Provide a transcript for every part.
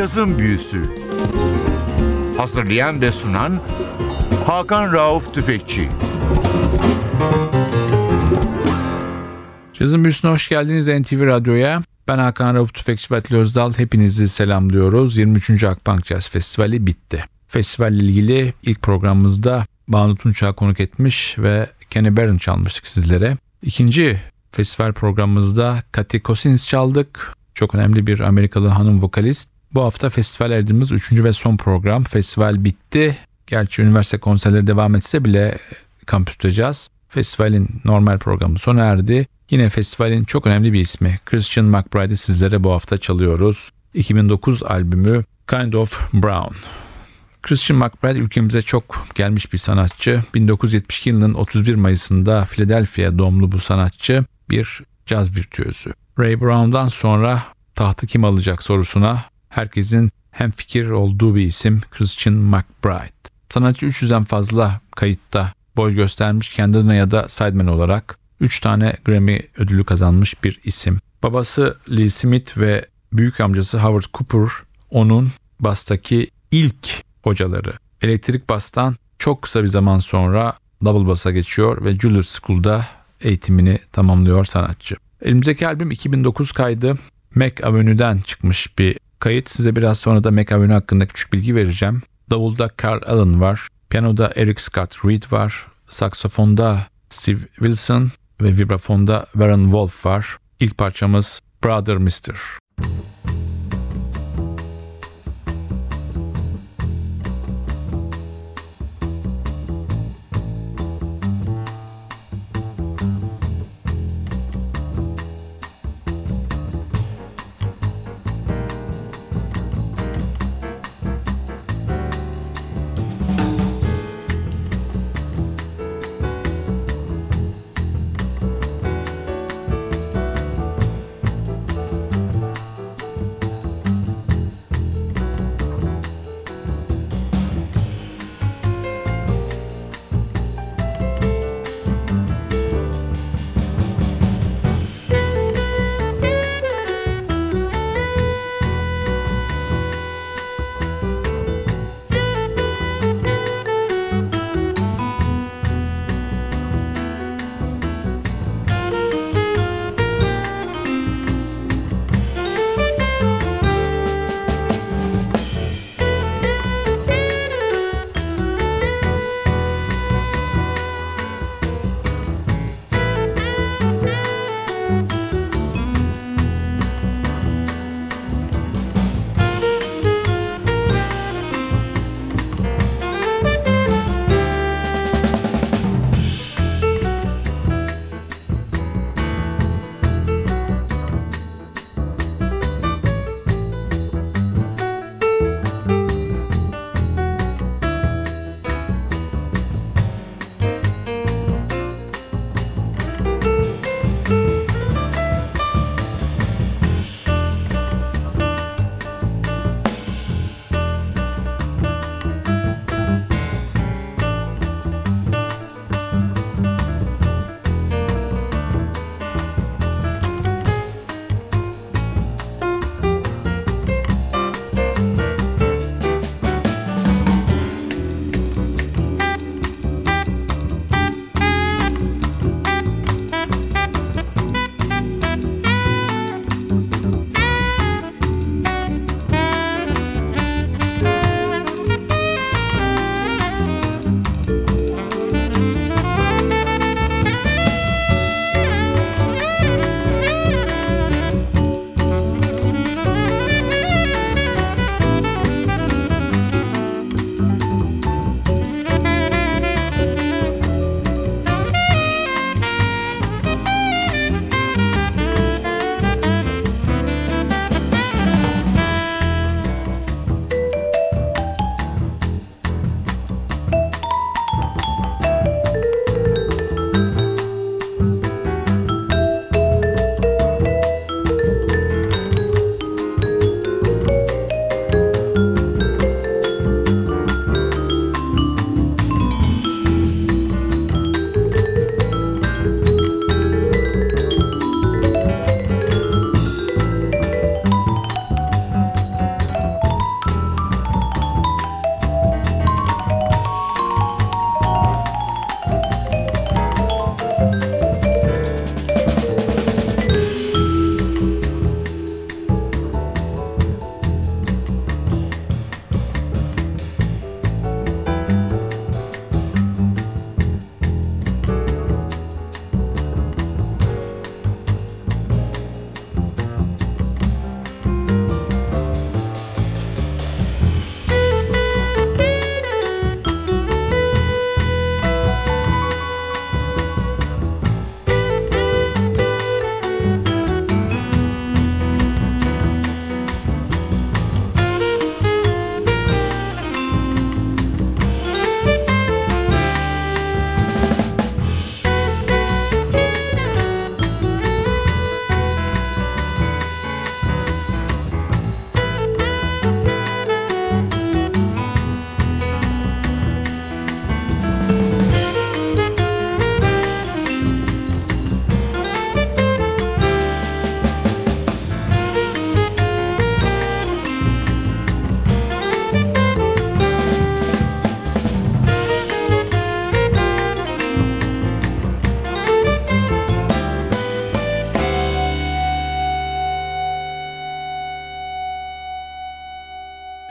Cazın Büyüsü Hazırlayan ve sunan Hakan Rauf Tüfekçi Cazın Büyüsü'ne hoş geldiniz NTV Radyo'ya. Ben Hakan Rauf Tüfekçi ve Özdal. Hepinizi selamlıyoruz. 23. Akbank Jazz Festivali bitti. Festivalle ilgili ilk programımızda Banu Tunç'a konuk etmiş ve Kenny Barron çalmıştık sizlere. İkinci festival programımızda Katy Cousins çaldık. Çok önemli bir Amerikalı hanım vokalist. Bu hafta festival erdiğimiz üçüncü ve son program. Festival bitti. Gerçi üniversite konserleri devam etse bile kampüste caz. Festivalin normal programı sona erdi. Yine festivalin çok önemli bir ismi Christian McBride'i sizlere bu hafta çalıyoruz. 2009 albümü Kind of Brown. Christian McBride ülkemize çok gelmiş bir sanatçı. 1972 yılının 31 Mayıs'ında Philadelphia doğumlu bu sanatçı bir caz virtüözü. Ray Brown'dan sonra tahtı kim alacak sorusuna herkesin hem fikir olduğu bir isim Christian McBride. Sanatçı 300'den fazla kayıtta boy göstermiş kendine ya da sideman olarak 3 tane Grammy ödülü kazanmış bir isim. Babası Lee Smith ve büyük amcası Howard Cooper onun bastaki ilk hocaları. Elektrik bastan çok kısa bir zaman sonra double bassa geçiyor ve Juilliard School'da eğitimini tamamlıyor sanatçı. Elimizdeki albüm 2009 kaydı. Mac Avenue'den çıkmış bir kayıt. Size biraz sonra da Mac Avenue hakkında küçük bilgi vereceğim. Davulda Carl Allen var. Piyanoda Eric Scott Reed var. Saksafonda Steve Wilson ve vibrafonda Warren Wolf var. İlk parçamız Brother Mister.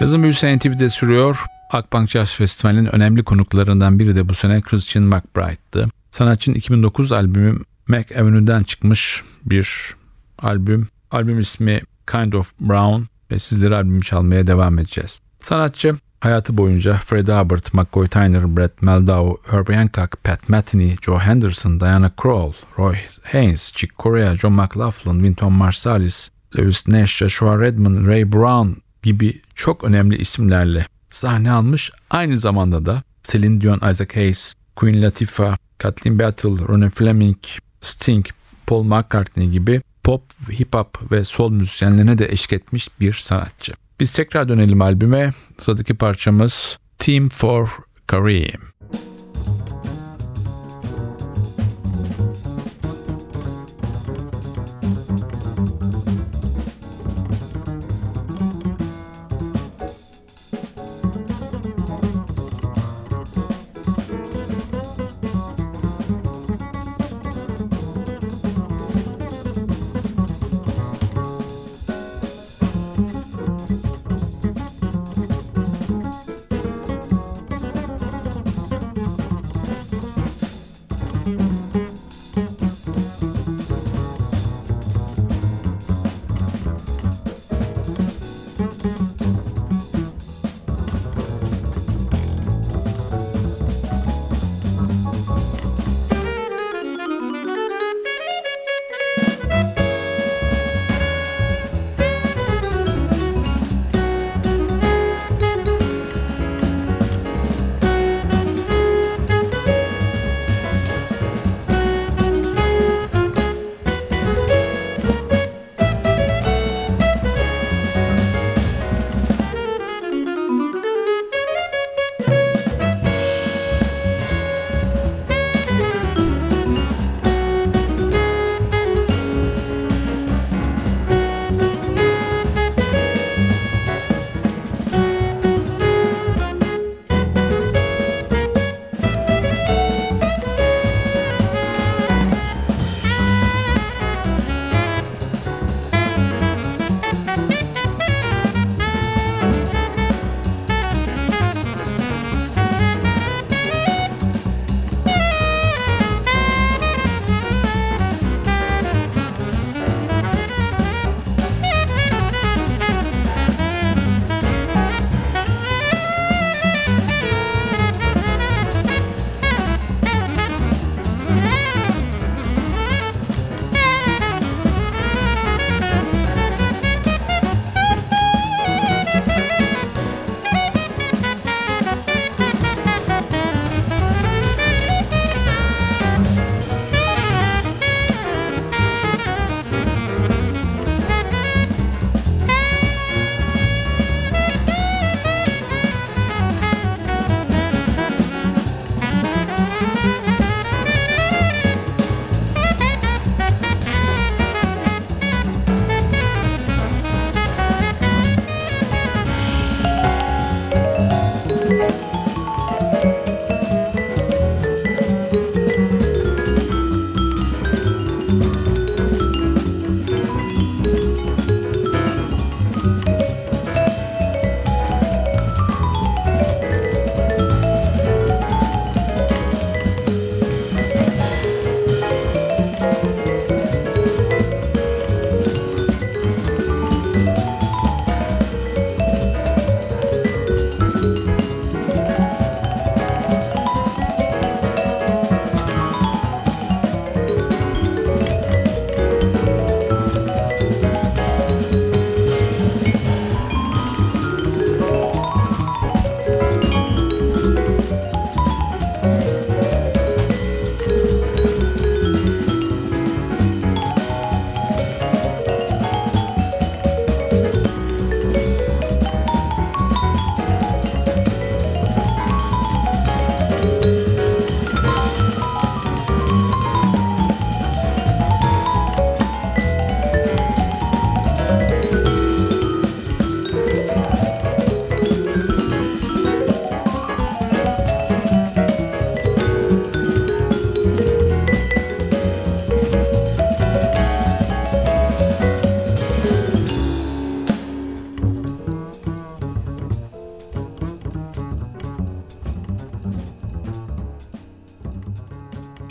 Yazın büyüsü NTV'de sürüyor. Akbank Jazz Festivali'nin önemli konuklarından biri de bu sene Christian McBride'dı. Sanatçının 2009 albümü Mac Avenue'den çıkmış bir albüm. Albüm ismi Kind of Brown ve sizlere albümü çalmaya devam edeceğiz. Sanatçı hayatı boyunca Freddie Hubbard, McCoy Tyner, Brett Meldau, Herbie Hancock, Pat Metheny, Joe Henderson, Diana Krall, Roy Haynes, Chick Corea, John McLaughlin, Wynton Marsalis, Lewis Nash, Joshua Redman, Ray Brown gibi çok önemli isimlerle sahne almış. Aynı zamanda da Celine Dion, Isaac Hayes, Queen Latifah, Kathleen Battle, Ronnie Fleming, Sting, Paul McCartney gibi pop, hip hop ve soul müzisyenlerine de eşlik etmiş bir sanatçı. Biz tekrar dönelim albüme. Sıradaki parçamız Team for Kareem.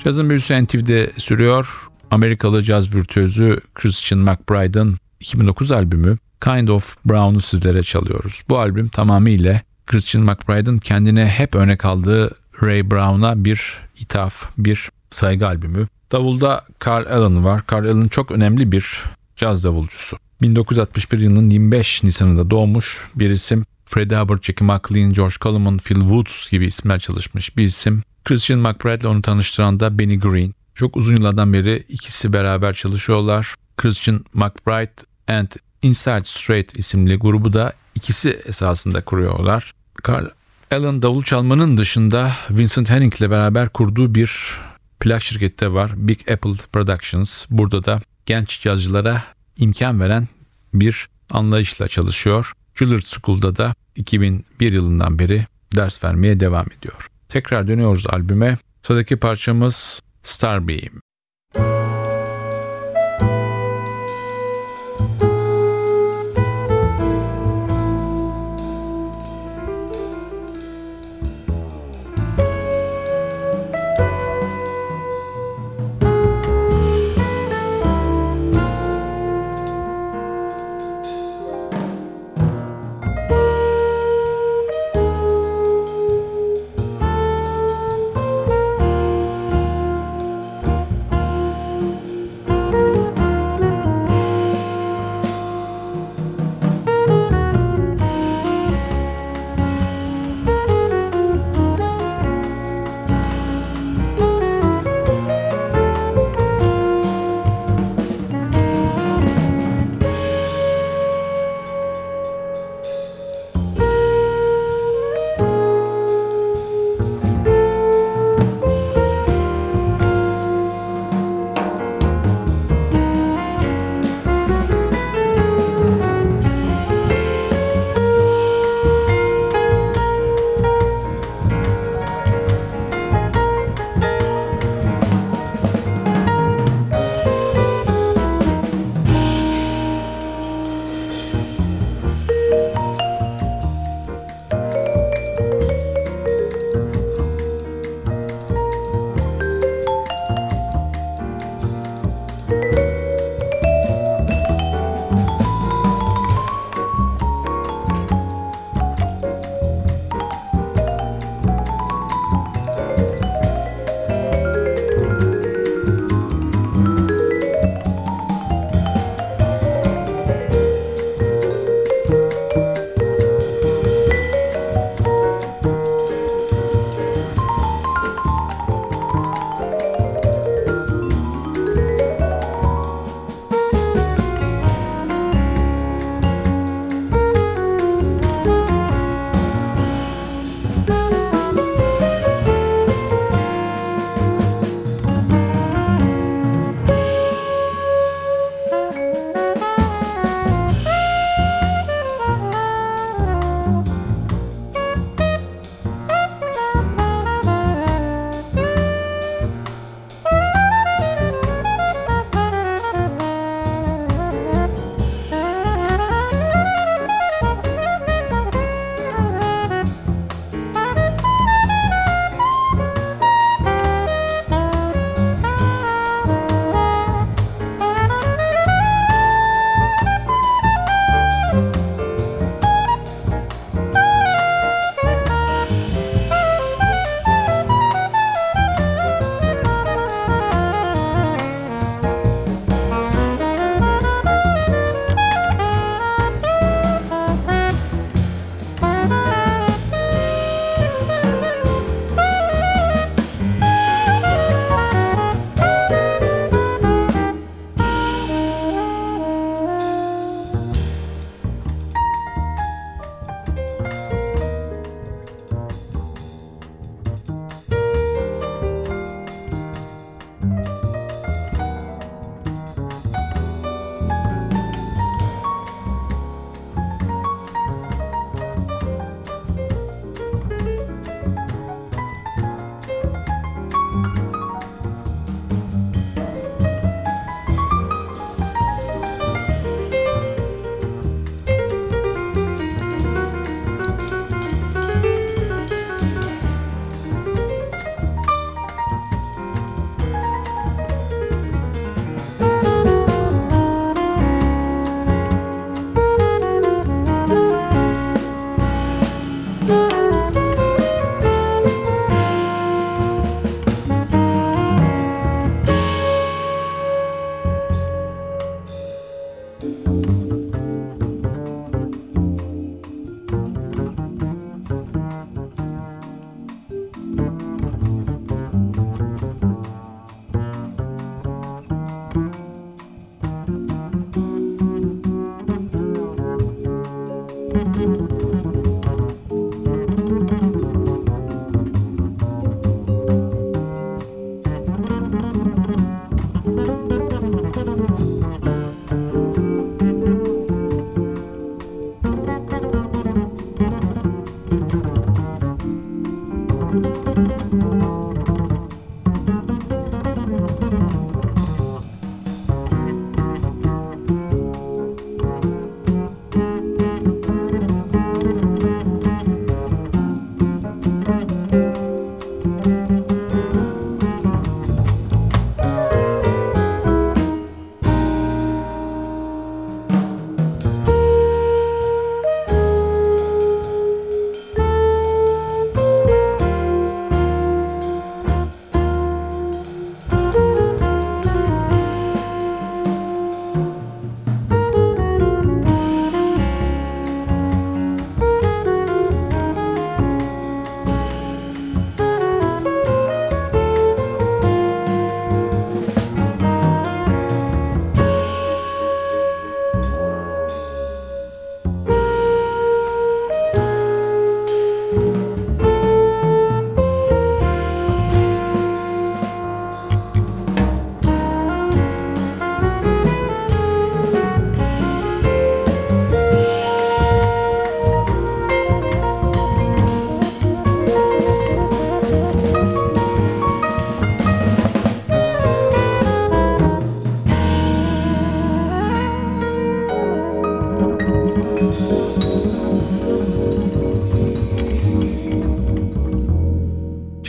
Cazın büyüsü NTV'de sürüyor. Amerikalı caz virtüözü Christian McBride'ın 2009 albümü Kind of Brown'u sizlere çalıyoruz. Bu albüm tamamıyla Christian McBride'ın kendine hep örnek aldığı Ray Brown'a bir ithaf, bir saygı albümü. Davulda Carl Allen var. Carl Allen çok önemli bir caz davulcusu. 1961 yılının 25 Nisan'ında doğmuş bir isim. Freddie Hubbard, Jackie McLean, George Coleman, Phil Woods gibi isimler çalışmış bir isim. Christian McBride ile onu tanıştıran da Benny Green. Çok uzun yıllardan beri ikisi beraber çalışıyorlar. Christian McBride and Inside Straight isimli grubu da ikisi esasında kuruyorlar. Carl Allen davul çalmanın dışında Vincent Henning ile beraber kurduğu bir plak şirketi de var. Big Apple Productions. Burada da genç cazcılara imkan veren bir anlayışla çalışıyor. Juilliard School'da da 2001 yılından beri ders vermeye devam ediyor. Tekrar dönüyoruz albüme. Sıradaki parçamız Starbeam.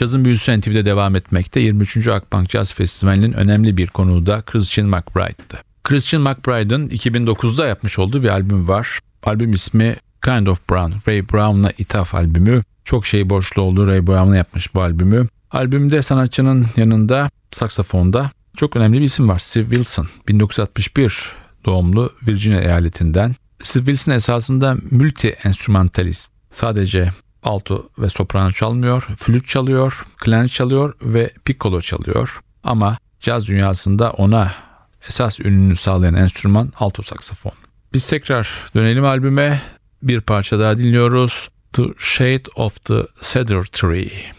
Cazın büyüsü NTV'de devam etmekte 23. Akbank Jazz Festivali'nin önemli bir konuğu da Christian McBride'dı. Christian McBride'ın 2009'da yapmış olduğu bir albüm var. Albüm ismi Kind of Brown, Ray Brown'la ithaf albümü. Çok şey borçlu olduğu Ray Brown'la yapmış bu albümü. Albümde sanatçının yanında saksafonda çok önemli bir isim var. Steve Wilson, 1961 doğumlu Virginia eyaletinden. Steve Wilson esasında multi enstrümantalist. Sadece alto ve soprano çalmıyor, flüt çalıyor, klarnet çalıyor ve piccolo çalıyor. Ama caz dünyasında ona esas ününü sağlayan enstrüman alto saksafon. Biz tekrar dönelim albüme. Bir parça daha dinliyoruz. The Shade of the Cedar Tree.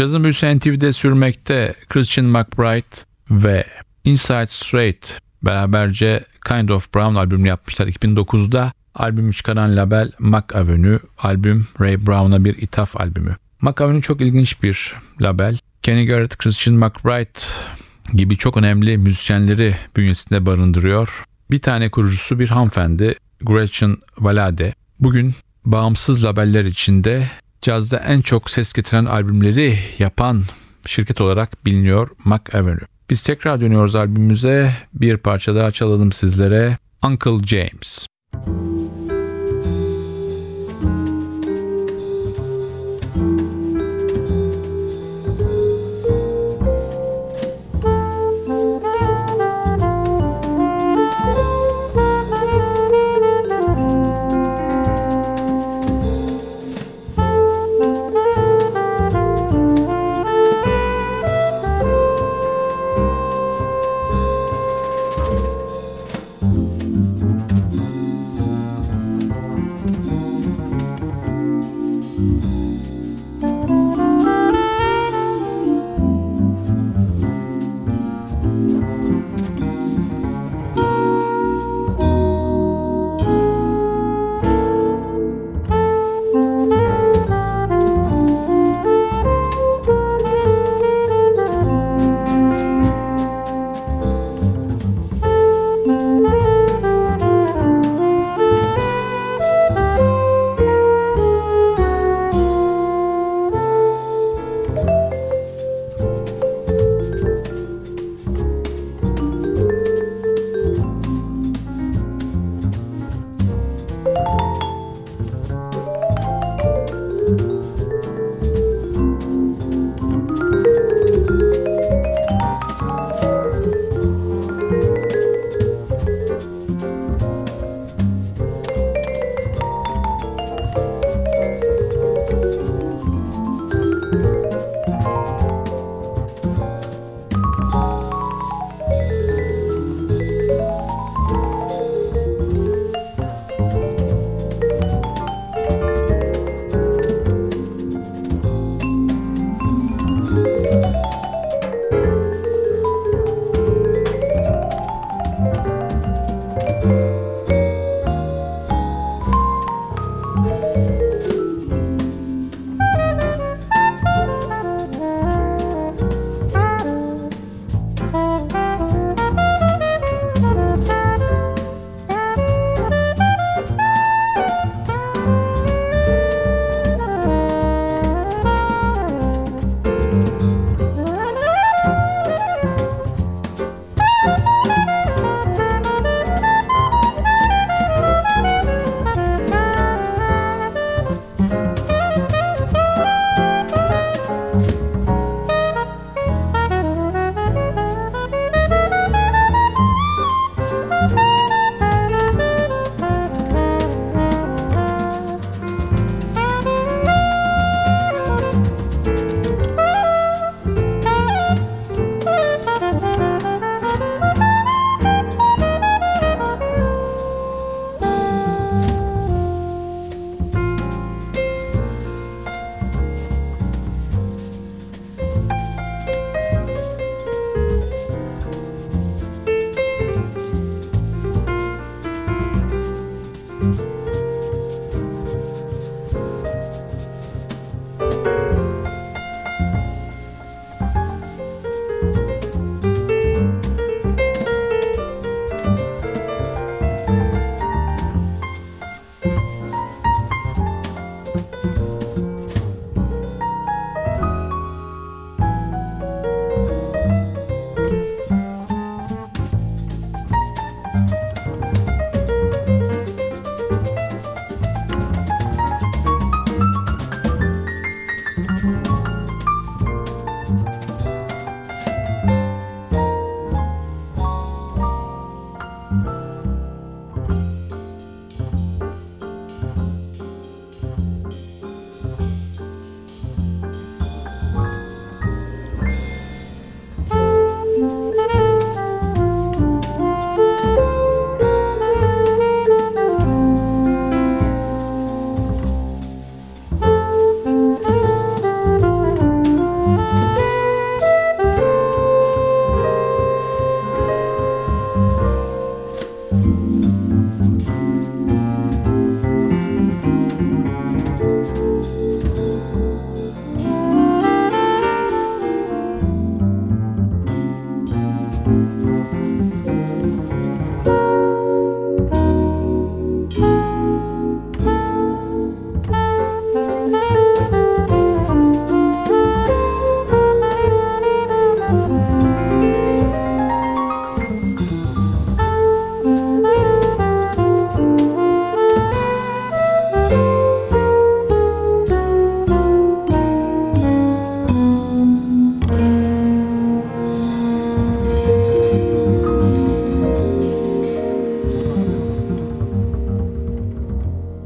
Cazın büyüsü NTV'de sürmekte Christian McBride ve Inside Straight beraberce Kind of Brown albümünü yapmışlar 2009'da. Albümü çıkaran label Mac Avenue, albüm Ray Brown'a bir ithaf albümü. Mac Avenue çok ilginç bir label. Kenny Garrett, Christian McBride gibi çok önemli müzisyenleri bünyesinde barındırıyor. Bir tane kurucusu bir hanımefendi Gretchen Valade. Bugün bağımsız labeller içinde cazda en çok ses getiren albümleri yapan şirket olarak biliniyor Mac Avenue. Biz tekrar dönüyoruz albümümüze. Bir parça daha çalalım sizlere. Uncle James.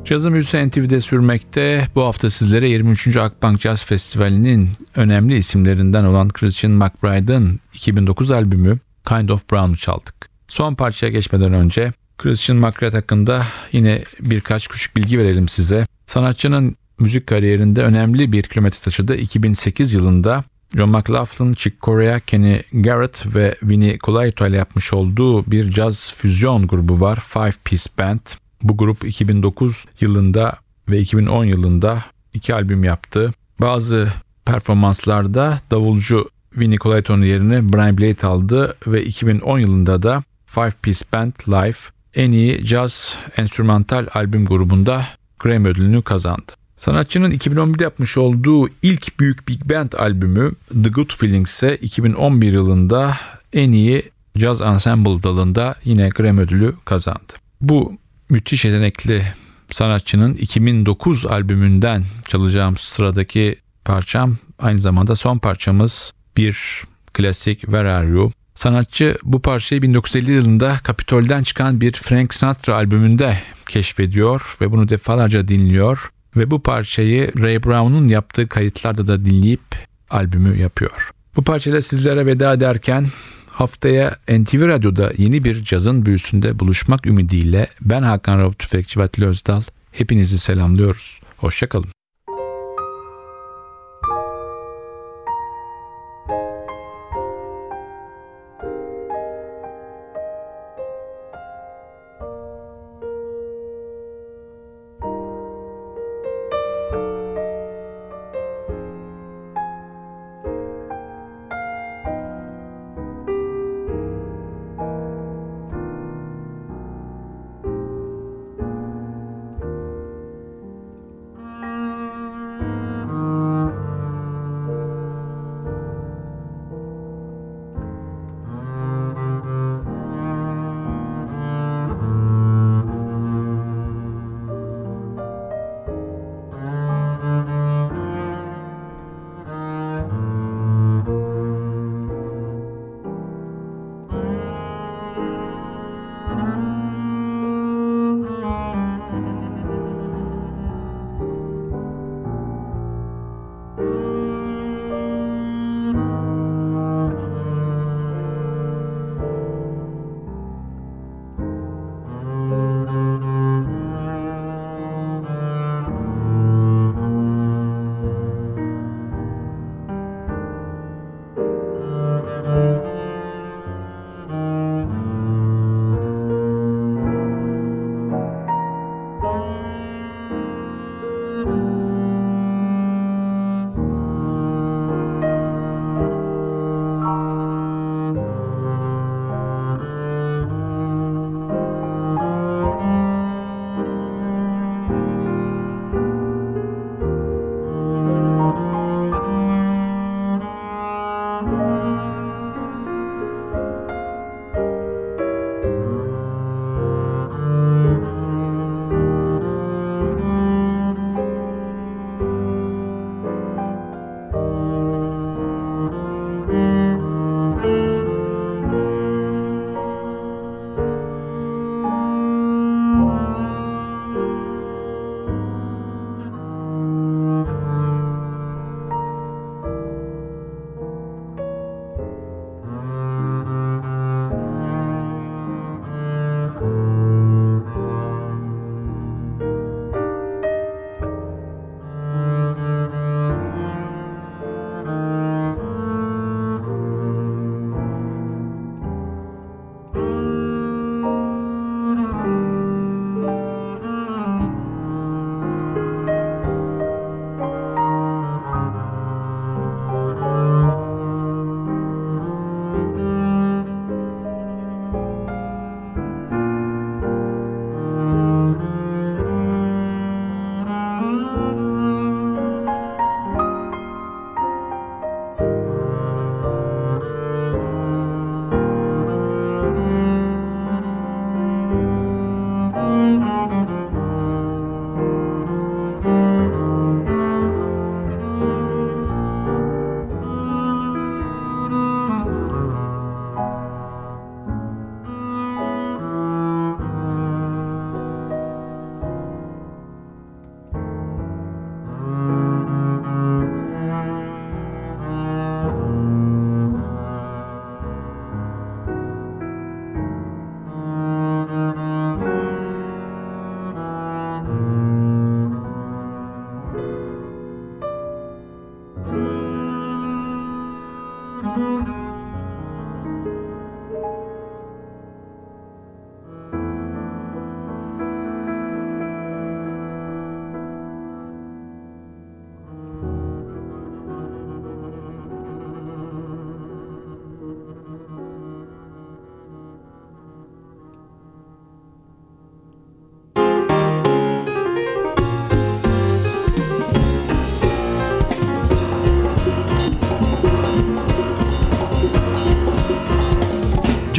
Cazın Büyüsü NTV'de sürmekte. Bu hafta sizlere 23. Akbank Jazz Festivali'nin önemli isimlerinden olan Christian McBride'ın 2009 albümü Kind of Brown'u çaldık. Son parçaya geçmeden önce Christian McBride hakkında yine birkaç küçük bilgi verelim size. Sanatçının müzik kariyerinde önemli bir kilometre taşıdı. 2008 yılında John McLaughlin, Chick Corea, Kenny Garrett ve Vinnie Colaiuta ile yapmış olduğu bir caz füzyon grubu var. Five Piece Band. Bu grup 2009 yılında ve 2010 yılında iki albüm yaptı. Bazı performanslarda davulcu Vinnie Colaiuto'nun yerine Brian Blade aldı ve 2010 yılında da Five Piece Band Live en iyi caz enstrümantal albüm grubunda Grammy ödülünü kazandı. Sanatçının 2011'de yapmış olduğu ilk büyük big band albümü The Good Feelings ise 2011 yılında en iyi caz ensemble dalında yine Grammy ödülü kazandı. Bu müthiş yetenekli sanatçının 2009 albümünden çalacağım sıradaki parçam aynı zamanda son parçamız bir klasik Where Are You? Sanatçı bu parçayı 1950 yılında Kapitol'den çıkan bir Frank Sinatra albümünde keşfediyor ve bunu defalarca dinliyor ve bu parçayı Ray Brown'un yaptığı kayıtlarda da dinleyip albümü yapıyor. Bu parçayla sizlere veda ederken haftaya NTV Radyo'da yeni bir cazın büyüsünde buluşmak ümidiyle ben Hakan Rauf Tüfekçi ve Özdal hepinizi selamlıyoruz. Hoşçakalın.